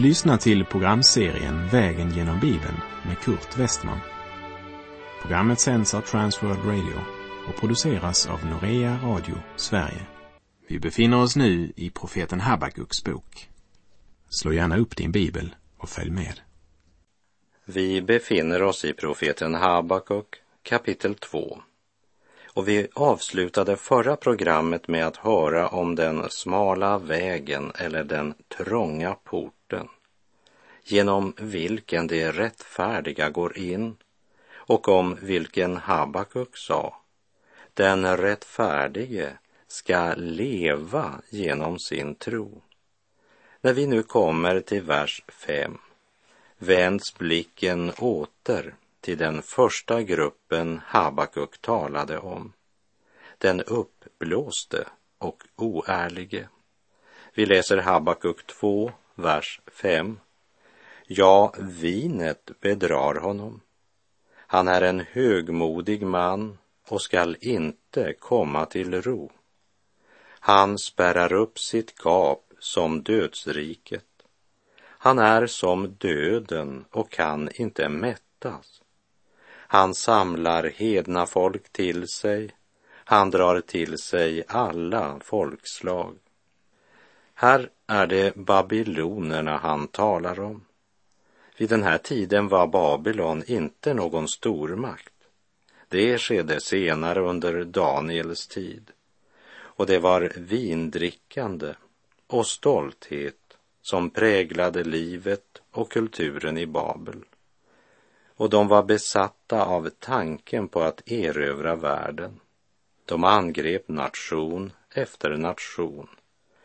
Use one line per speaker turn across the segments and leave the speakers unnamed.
Du lyssnar till programserien Vägen genom Bibeln med Kurt Westman. Programmet sänds av Transworld Radio och produceras av Norea Radio Sverige. Vi befinner oss nu i profeten Habakuks bok. Slå gärna upp din bibel och följ med.
Vi befinner oss i profeten Habakuk kapitel 2. Och vi avslutade förra programmet med att höra om den smala vägen eller den trånga porten genom vilken de rättfärdiga går in och om vilken Habakuk sa den rättfärdige ska leva genom sin tro. När vi nu kommer till vers 5 vänds blicken åter till den första gruppen Habakuk talade om. Den uppblåste och oärlige. Vi läser Habakuk 2, vers 5. Ja, vinet bedrar honom. Han är en högmodig man och skall inte komma till ro. Han spärrar upp sitt gap som dödsriket. Han är som döden och kan inte mättas. Han samlar hedna folk till sig. Han drar till sig alla folkslag. Här är det babylonerna han talar om. Vid den här tiden var Babylon inte någon stormakt. Det skedde senare under Daniels tid. Och det var vindrickande och stolthet som präglade livet och kulturen i Babel. Och de var besatta av tanken på att erövra världen. De angrep nation efter nation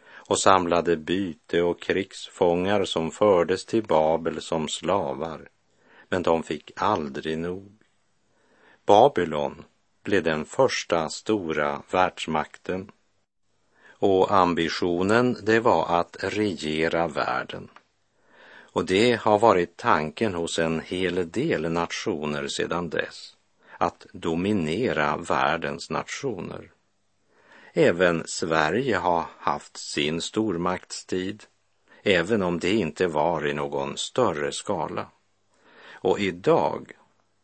och samlade byte och krigsfångar som fördes till Babel som slavar, men de fick aldrig nog. Babylon blev den första stora världsmakten och ambitionen det var att regera världen. Och det har varit tanken hos en hel del nationer sedan dess, att dominera världens nationer. Även Sverige har haft sin stormaktstid, även om det inte var i någon större skala. Och idag,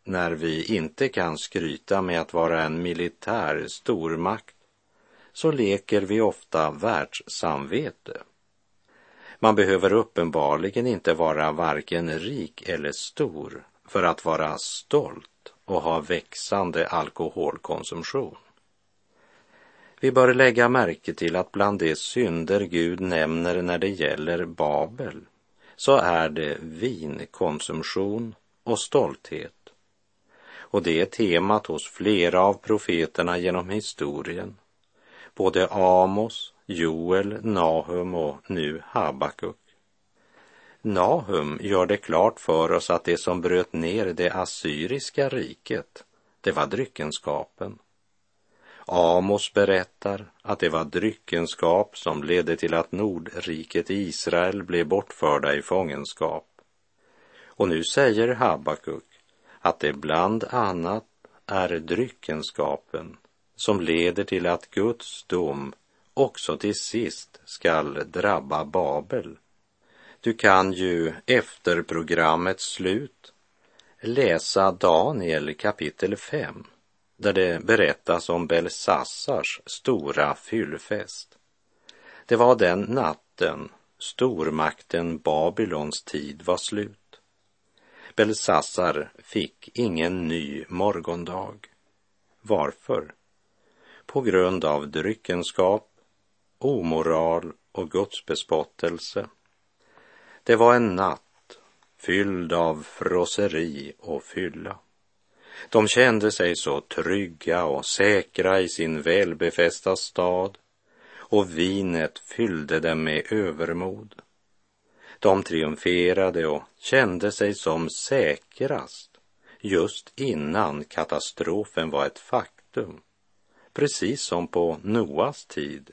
när vi inte kan skryta med att vara en militär stormakt, så leker vi ofta världssamvete. Man behöver uppenbarligen inte vara varken rik eller stor för att vara stolt och ha växande alkoholkonsumtion. Vi bör lägga märke till att bland de synder Gud nämner när det gäller Babel så är det vinkonsumtion och stolthet. Och det är temat hos flera av profeterna genom historien. Både Amos, Joel, Nahum och nu Habakuk. Nahum gör det klart för oss att det som bröt ner det assyriska riket, det var dryckenskapen. Amos berättar att det var dryckenskap som ledde till att Nordriket Israel blev bortförda i fångenskap. Och nu säger Habakuk att det bland annat är dryckenskapen som leder till att Guds dom också till sist skall drabba Babel. Du kan ju efter programmets slut läsa Daniel kapitel 5 där det berättas om Belsassars stora fyllfest. Det var den natten stormakten Babylons tid var slut. Belsassar fick ingen ny morgondag. Varför? På grund av dryckenskap, omoral och gudsbespottelse. Det var en natt fylld av frosseri och fylla. De kände sig så trygga och säkra i sin välbefästa stad och vinet fyllde dem med övermod. De triumferade och kände sig som säkrast just innan katastrofen var ett faktum, precis som på Noas tid.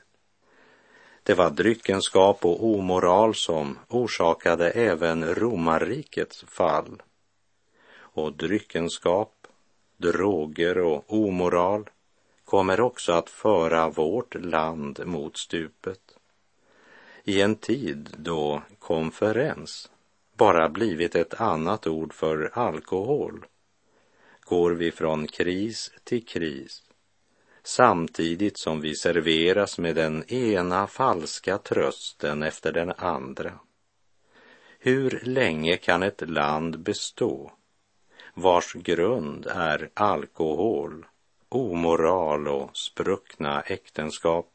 Det var dryckenskap och omoral som orsakade även romarrikets fall. Och dryckenskap droger och omoral kommer också att föra vårt land mot stupet. i en tid då konferens bara blivit ett annat ord för alkohol går vi från kris till kris samtidigt som vi serveras med den ena falska trösten efter den andra. Hur länge kan ett land bestå vars grund är alkohol, omoral och spruckna äktenskap?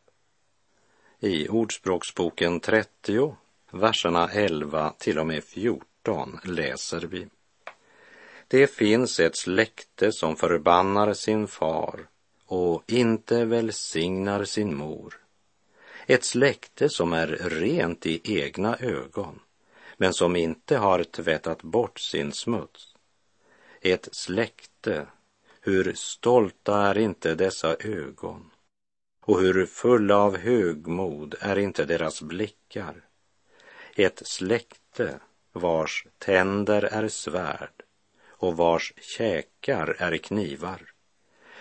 I Ordspråksboken 30, verserna 11 till och med 14 läser vi. Det finns ett släkte som förbannar sin far och inte välsignar sin mor. Ett släkte som är rent i egna ögon, men som inte har tvättat bort sin smuts. Ett släkte, hur stolta är inte dessa ögon? Och hur fulla av högmod är inte deras blickar? Ett släkte vars tänder är svärd och vars käkar är knivar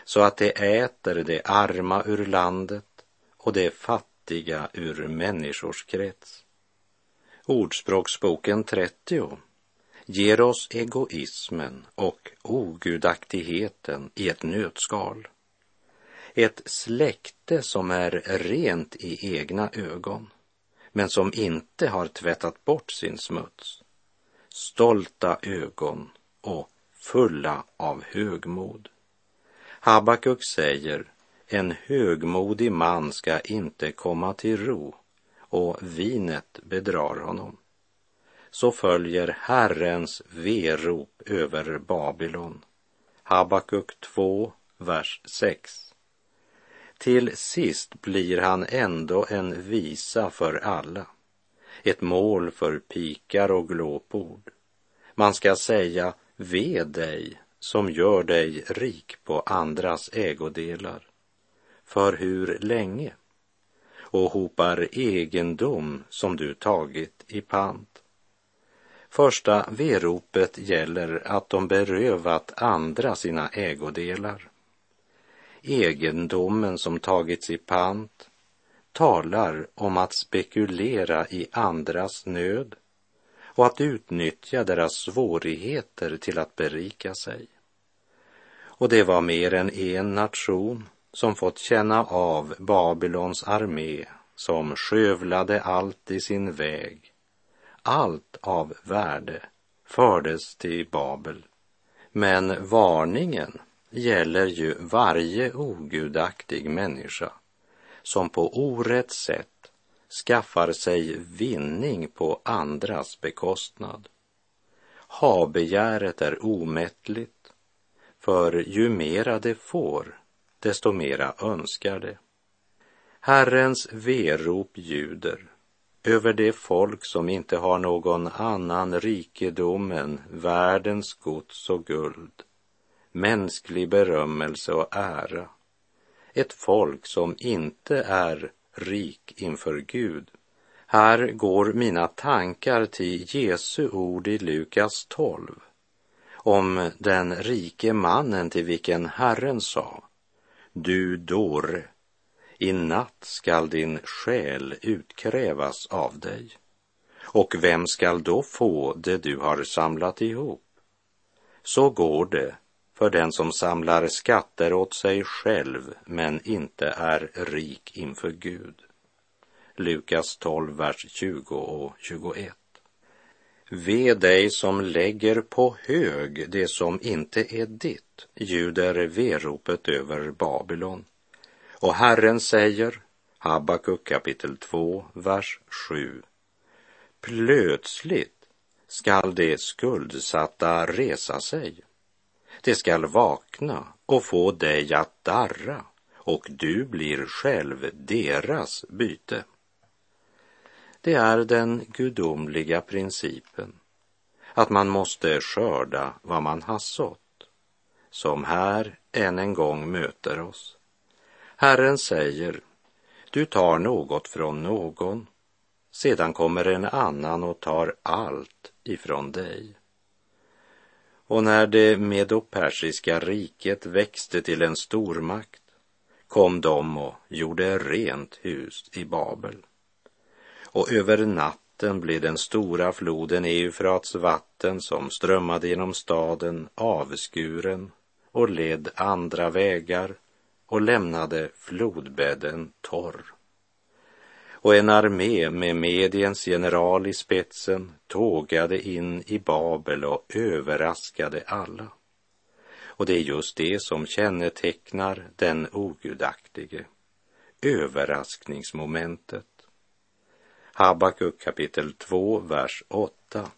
så att det äter det arma ur landet och det fattiga ur människors krets. Ordspråksboken 30 ger oss egoismen och ogudaktigheten i ett nötskal. Ett släkte som är rent i egna ögon, men som inte har tvättat bort sin smuts. Stolta ögon och fulla av högmod. Habakuk säger, en högmodig man ska inte komma till ro och vinet bedrar honom. Så följer Herrens verop över Babylon. Habakuk 2, vers 6. Till sist blir han ändå en visa för alla, ett mål för pikar och glåpord. Man ska säga, ve dig som gör dig rik på andras ägodelar. För hur länge? Och hopar egendom som du tagit i pant. Första veropet gäller att de berövat andra sina ägodelar. Egendomen som tagits i pant talar om att spekulera i andras nöd och att utnyttja deras svårigheter till att berika sig. Och det var mer än en nation som fått känna av Babylons armé som skövlade allt i sin väg. Allt av värde fördes till Babel. Men varningen gäller ju varje ogudaktig människa som på orätt sätt skaffar sig vinning på andras bekostnad. Habegäret är omättligt för ju mera det får, desto mera önskar det. Herrens verop ljuder över det folk som inte har någon annan rikedom än världens gods och guld, mänsklig berömmelse och ära. Ett folk som inte är rik inför Gud. Här går mina tankar till Jesu ord i Lukas 12 om den rike mannen till vilken Herren sa, du dåre, i natt skall din själ utkrävas av dig. Och vem skall då få det du har samlat ihop? Så går det för den som samlar skatter åt sig själv men inte är rik inför Gud. Lukas 12, vers 20 och 21. Ve dig som lägger på hög det som inte är ditt, ljuder veropet över Babylon. Och Herren säger, Habakuk kapitel 2, vers 7. Plötsligt skall de skuldsatta resa sig. De skall vakna och få dig att darra och du blir själv deras byte. Det är den gudomliga principen att man måste skörda vad man har sått, som här än en gång möter oss. Herren säger, du tar något från någon, sedan kommer en annan och tar allt ifrån dig. Och när det medopersiska riket växte till en stormakt kom de och gjorde rent hus i Babel och över natten blev den stora floden Eufrats vatten som strömmade genom staden avskuren och led andra vägar och lämnade flodbädden torr. Och en armé med Mediens general i spetsen tågade in i Babel och överraskade alla. Och det är just det som kännetecknar den ogudaktige, överraskningsmomentet. Habakuk kapitel 2, vers 8.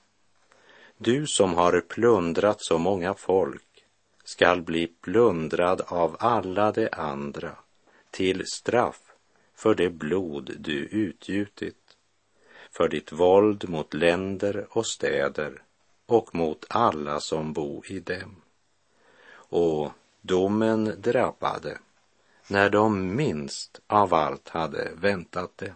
Du som har plundrat så många folk skall bli plundrad av alla de andra till straff för det blod du utgjutit, för ditt våld mot länder och städer och mot alla som bo i dem. Och domen drabbade när de minst av allt hade väntat det.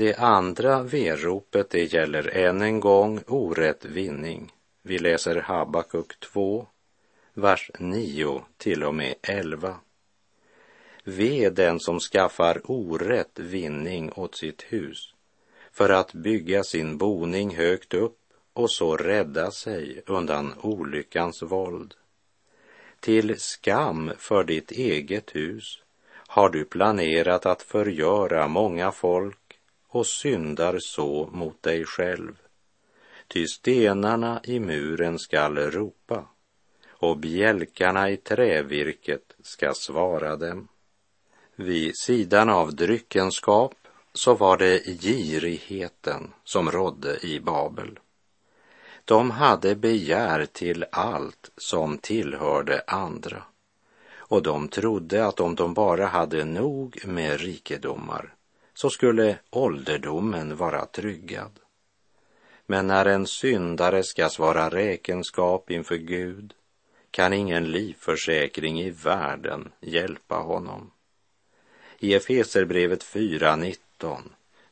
Det andra veropet det gäller än en gång orätt vinning. Vi läser Habakuk 2, vers 9 till och med 11. Ve den som skaffar orätt vinning åt sitt hus för att bygga sin boning högt upp och så rädda sig undan olyckans våld. Till skam för ditt eget hus har du planerat att förgöra många folk och syndar så mot dig själv. Ty stenarna i muren skall ropa och bjälkarna i trävirket ska svara dem. Vid sidan av dryckenskap så var det girigheten som rådde i Babel. De hade begär till allt som tillhörde andra och de trodde att om de bara hade nog med rikedomar så skulle ålderdomen vara tryggad. Men när en syndare ska svara räkenskap inför Gud kan ingen livförsäkring i världen hjälpa honom. I Efeserbrevet 4.19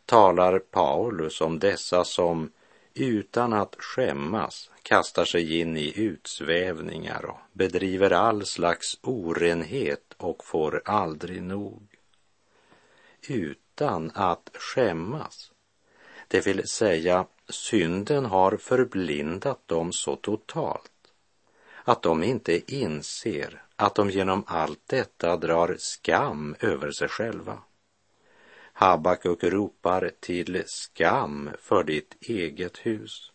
talar Paulus om dessa som utan att skämmas kastar sig in i utsvävningar och bedriver all slags orenhet och får aldrig nog. Ut utan att skämmas. Det vill säga, synden har förblindat dem så totalt att de inte inser att de genom allt detta drar skam över sig själva. Habakuk ropar till skam för ditt eget hus.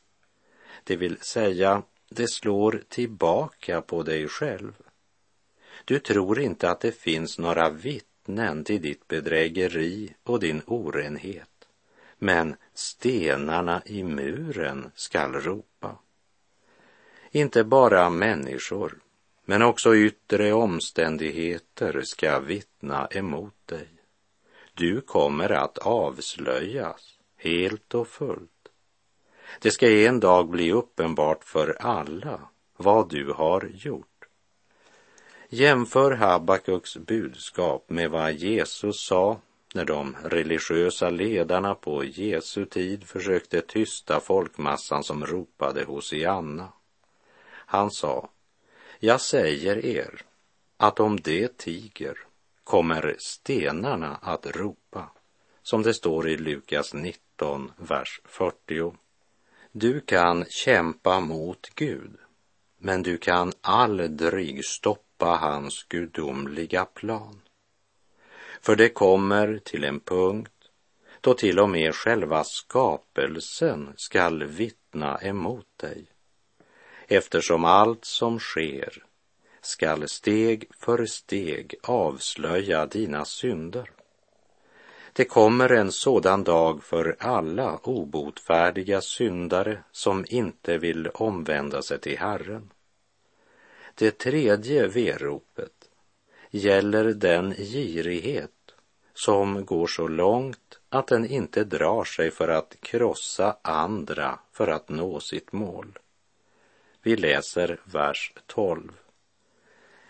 Det vill säga, det slår tillbaka på dig själv. Du tror inte att det finns några vitt vittnen till ditt bedrägeri och din orenhet, men stenarna i muren skall ropa. Inte bara människor, men också yttre omständigheter ska vittna emot dig. Du kommer att avslöjas helt och fullt. Det ska en dag bli uppenbart för alla vad du har gjort. Jämför Habakuks budskap med vad Jesus sa när de religiösa ledarna på Jesu tid försökte tysta folkmassan som ropade Hosianna. Han sa, jag säger er att om det tiger kommer stenarna att ropa, som det står i Lukas 19, vers 40. Du kan kämpa mot Gud, men du kan aldrig stoppa stoppa hans gudomliga plan. För det kommer till en punkt då till och med själva skapelsen skall vittna emot dig. Eftersom allt som sker skall steg för steg avslöja dina synder. Det kommer en sådan dag för alla obotfärdiga syndare som inte vill omvända sig till Herren. Det tredje veropet gäller den girighet som går så långt att den inte drar sig för att krossa andra för att nå sitt mål. Vi läser vers 12.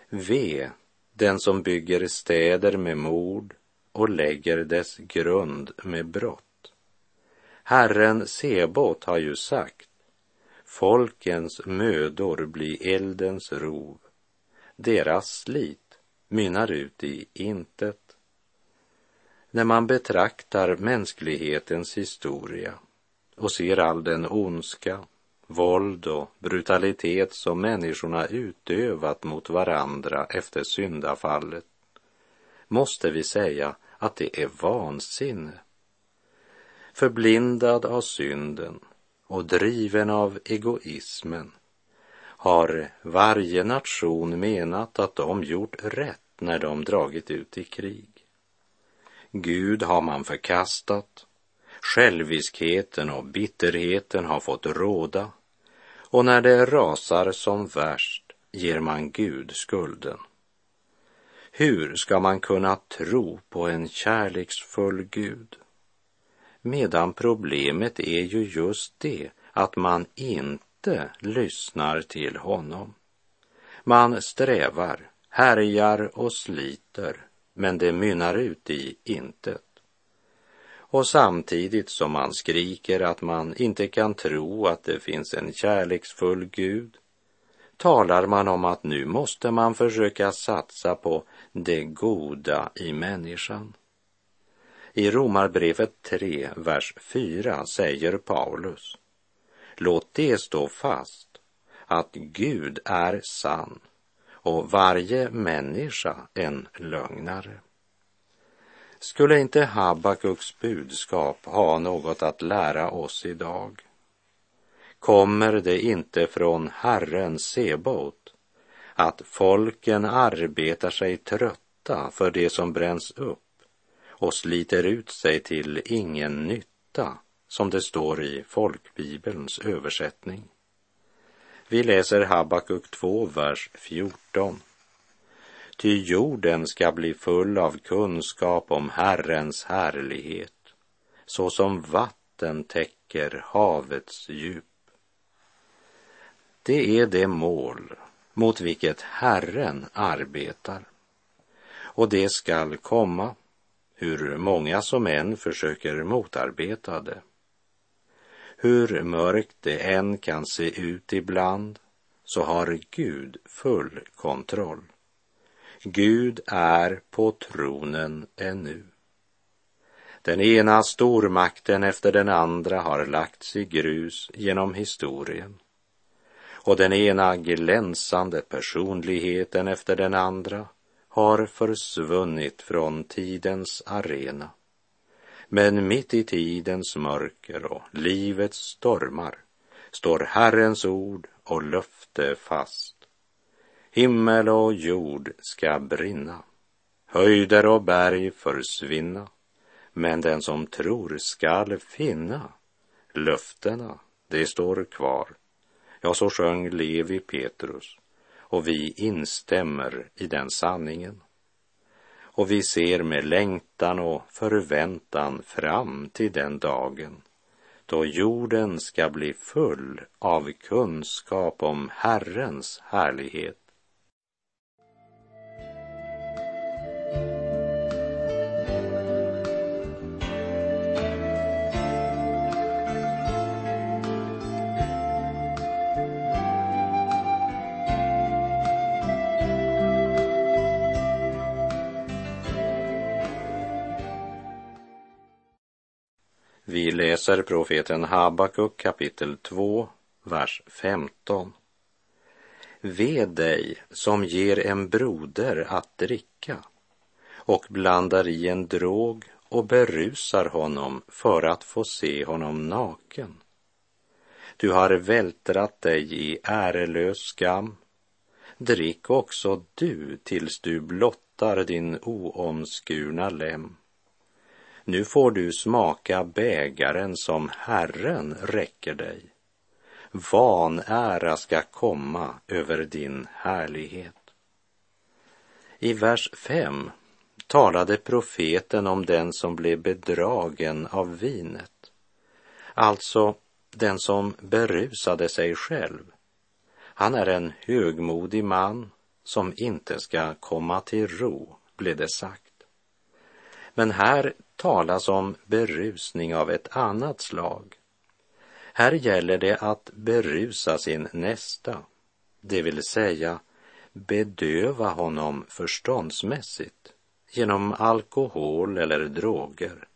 Ve den som bygger städer med mord och lägger dess grund med brott. Herren Sebot har ju sagt, folkens mödor blir eldens rov, deras slit mynnar ut i intet. När man betraktar mänsklighetens historia och ser all den ondska, våld och brutalitet som människorna utövat mot varandra efter syndafallet måste vi säga att det är vansinne. Förblindad av synden och driven av egoismen har varje nation menat att de gjort rätt när de dragit ut i krig. Gud har man förkastat, själviskheten och bitterheten har fått råda och när det rasar som värst ger man Gud skulden. Hur ska man kunna tro på en kärleksfull Gud? Medan problemet är ju just det att man inte lyssnar till honom. Man strävar, härjar och sliter, men det mynnar ut i intet. Och samtidigt som man skriker att man inte kan tro att det finns en kärleksfull Gud talar man om att nu måste man försöka satsa på det goda i människan. I Romarbrevet 3, vers 4 säger Paulus Låt det stå fast att Gud är sann och varje människa en lögnare. Skulle inte Habakuks budskap ha något att lära oss idag? Kommer det inte från Herren Sebot att folken arbetar sig trötta för det som bränns upp och sliter ut sig till ingen nytta, som det står i folkbibelns översättning? Vi läser Habakuk 2, vers 14. Ty jorden ska bli full av kunskap om Herrens härlighet, så som vatten täcker havets djup. Det är det mål mot vilket Herren arbetar. Och det skall komma, hur många som än försöker motarbeta det. Hur mörkt det än kan se ut ibland så har Gud full kontroll. Gud är på tronen ännu. Den ena stormakten efter den andra har lagts i grus genom historien och den ena glänsande personligheten efter den andra har försvunnit från tidens arena. Men mitt i tidens mörker och livets stormar står Herrens ord och löfte fast. Himmel och jord ska brinna, höjder och berg försvinna, men den som tror skall finna löftena, det står kvar. Ja, så sjöng Levi Petrus och vi instämmer i den sanningen. Och vi ser med längtan och förväntan fram till den dagen då jorden ska bli full av kunskap om Herrens härlighet Vi läser profeten Habakuk kapitel 2, vers 15. Ve dig som ger en broder att dricka och blandar i en drog och berusar honom för att få se honom naken. Du har vältrat dig i ärelös skam. Drick också du tills du blottar din oomskurna lem nu får du smaka bägaren som Herren räcker dig. Vanära ska komma över din härlighet. I vers 5 talade profeten om den som blev bedragen av vinet, alltså den som berusade sig själv. Han är en högmodig man som inte ska komma till ro, blev det sagt. Men här talas om berusning av ett annat slag. Här gäller det att berusa sin nästa, det vill säga bedöva honom förståndsmässigt genom alkohol eller droger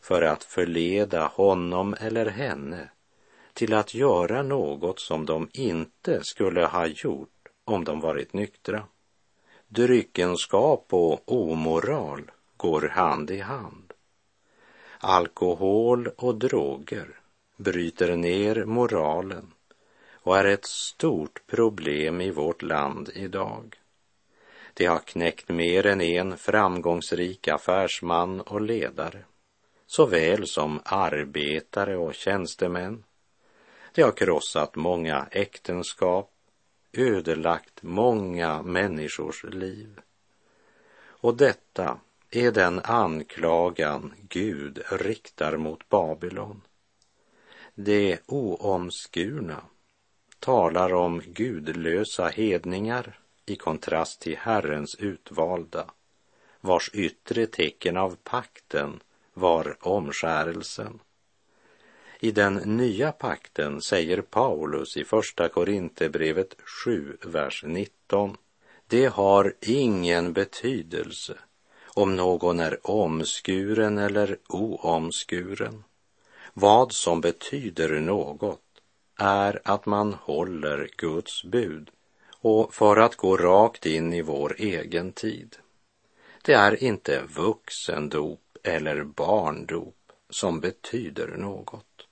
för att förleda honom eller henne till att göra något som de inte skulle ha gjort om de varit nyktra. Dryckenskap och omoral går hand i hand. Alkohol och droger bryter ner moralen och är ett stort problem i vårt land idag. Det har knäckt mer än en framgångsrik affärsman och ledare, såväl som arbetare och tjänstemän. Det har krossat många äktenskap, ödelagt många människors liv. Och detta är den anklagan Gud riktar mot Babylon. Det oomskurna talar om gudlösa hedningar i kontrast till Herrens utvalda, vars yttre tecken av pakten var omskärelsen. I den nya pakten säger Paulus i Första Korinthierbrevet 7, vers 19. Det har ingen betydelse om någon är omskuren eller oomskuren. Vad som betyder något är att man håller Guds bud och för att gå rakt in i vår egen tid. Det är inte vuxendop eller barndop som betyder något.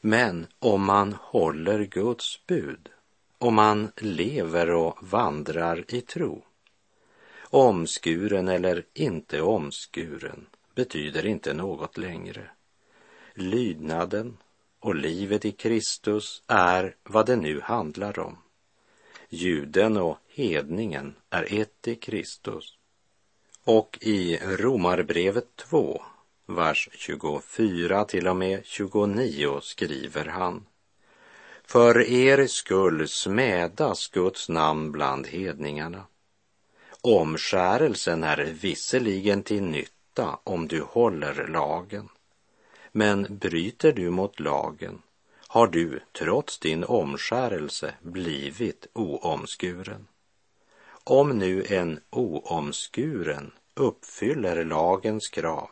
Men om man håller Guds bud, om man lever och vandrar i tro, omskuren eller inte omskuren betyder inte något längre. Lydnaden och livet i Kristus är vad det nu handlar om. Juden och hedningen är ett i Kristus. Och i Romarbrevet 2, vers 24 till och med 29 skriver han. För er skull smädas Guds namn bland hedningarna. Omskärelsen är visserligen till nytta om du håller lagen men bryter du mot lagen har du trots din omskärelse blivit oomskuren. Om nu en oomskuren uppfyller lagens krav,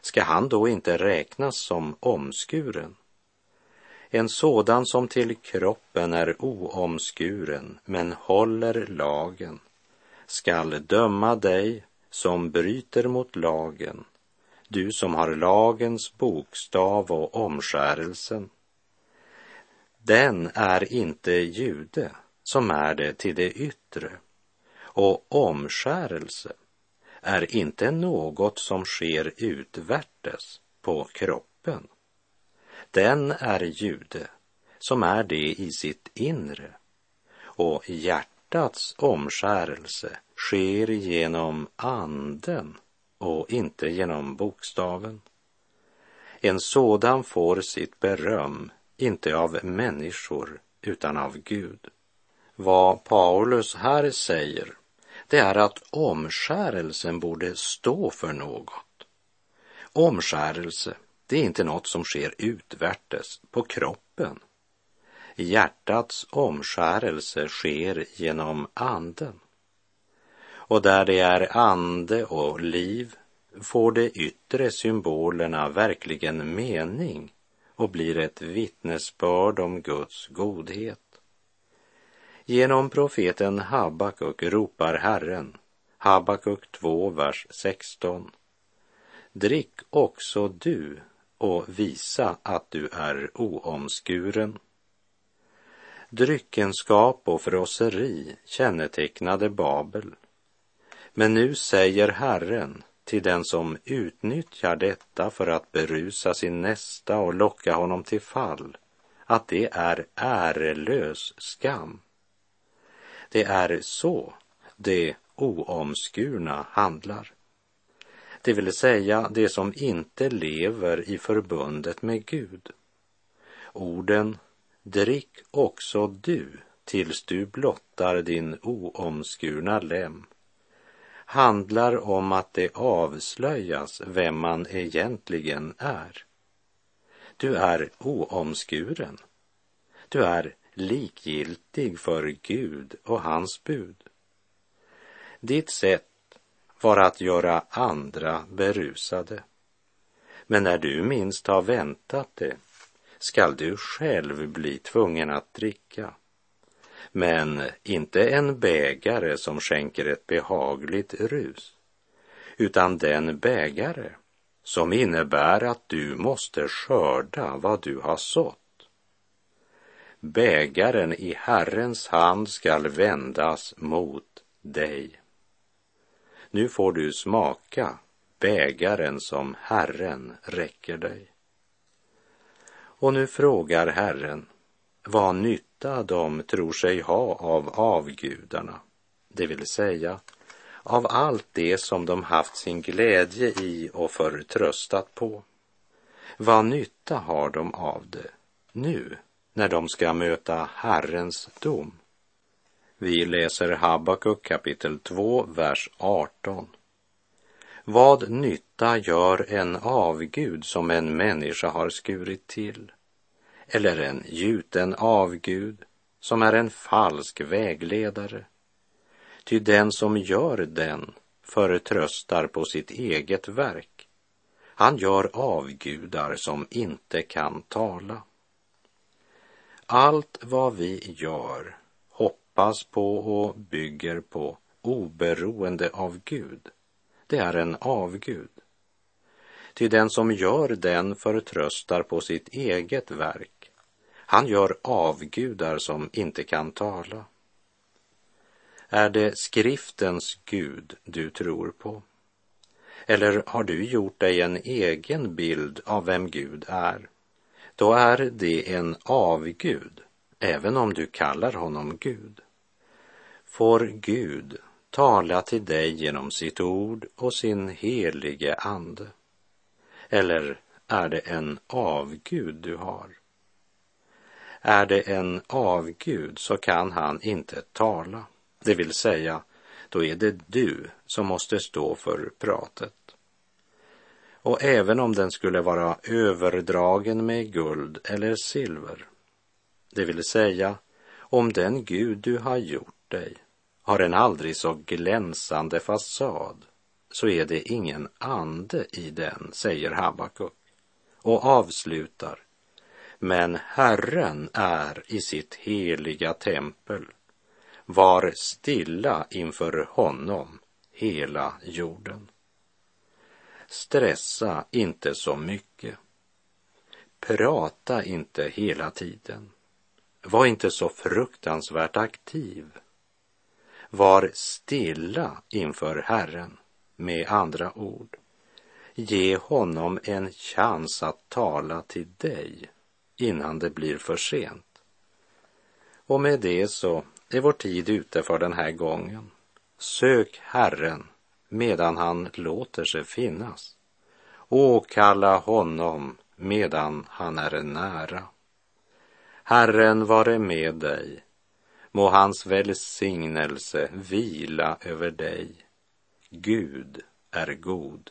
ska han då inte räknas som omskuren? En sådan som till kroppen är oomskuren men håller lagen skall döma dig som bryter mot lagen du som har lagens bokstav och omskärelsen. Den är inte jude som är det till det yttre och omskärelse är inte något som sker utvärtes på kroppen. Den är jude som är det i sitt inre och hjärtats omskärelse sker genom anden och inte genom bokstaven. En sådan får sitt beröm inte av människor utan av Gud. Vad Paulus här säger, det är att omskärelsen borde stå för något. Omskärelse, det är inte något som sker utvärtes på kroppen. Hjärtats omskärelse sker genom anden och där det är ande och liv får de yttre symbolerna verkligen mening och blir ett vittnesbörd om Guds godhet. Genom profeten Habakuk ropar Herren, Habakuk 2, vers 16. Drick också du och visa att du är oomskuren. Dryckenskap och frosseri kännetecknade Babel men nu säger Herren till den som utnyttjar detta för att berusa sin nästa och locka honom till fall, att det är ärelös skam. Det är så det oomskurna handlar. Det vill säga det som inte lever i förbundet med Gud. Orden drick också du tills du blottar din oomskurna lem handlar om att det avslöjas vem man egentligen är. Du är oomskuren. Du är likgiltig för Gud och hans bud. Ditt sätt var att göra andra berusade. Men när du minst har väntat det skall du själv bli tvungen att dricka. Men inte en bägare som skänker ett behagligt rus, utan den bägare som innebär att du måste skörda vad du har sått. Bägaren i Herrens hand skall vändas mot dig. Nu får du smaka bägaren som Herren räcker dig. Och nu frågar Herren vad nytta de tror sig ha av avgudarna, det vill säga av allt det som de haft sin glädje i och förtröstat på. Vad nytta har de av det nu när de ska möta Herrens dom? Vi läser Habakuk kapitel 2, vers 18. Vad nytta gör en avgud som en människa har skurit till? Eller en gjuten avgud som är en falsk vägledare? Ty den som gör den förtröstar på sitt eget verk. Han gör avgudar som inte kan tala. Allt vad vi gör hoppas på och bygger på oberoende av Gud det är en avgud. Ty den som gör den förtröstar på sitt eget verk. Han gör avgudar som inte kan tala. Är det skriftens Gud du tror på? Eller har du gjort dig en egen bild av vem Gud är? Då är det en avgud, även om du kallar honom Gud. Får Gud tala till dig genom sitt ord och sin helige ande? Eller är det en avgud du har? Är det en avgud så kan han inte tala, det vill säga, då är det du som måste stå för pratet. Och även om den skulle vara överdragen med guld eller silver, det vill säga om den Gud du har gjort dig har en aldrig så glänsande fasad så är det ingen ande i den, säger Habakuk och avslutar. Men Herren är i sitt heliga tempel. Var stilla inför honom, hela jorden. Stressa inte så mycket. Prata inte hela tiden. Var inte så fruktansvärt aktiv var stilla inför Herren, med andra ord. Ge honom en chans att tala till dig innan det blir för sent. Och med det så är vår tid ute för den här gången. Sök Herren medan han låter sig finnas. Åkalla honom medan han är nära. Herren vare med dig Må hans välsignelse vila över dig. Gud är god.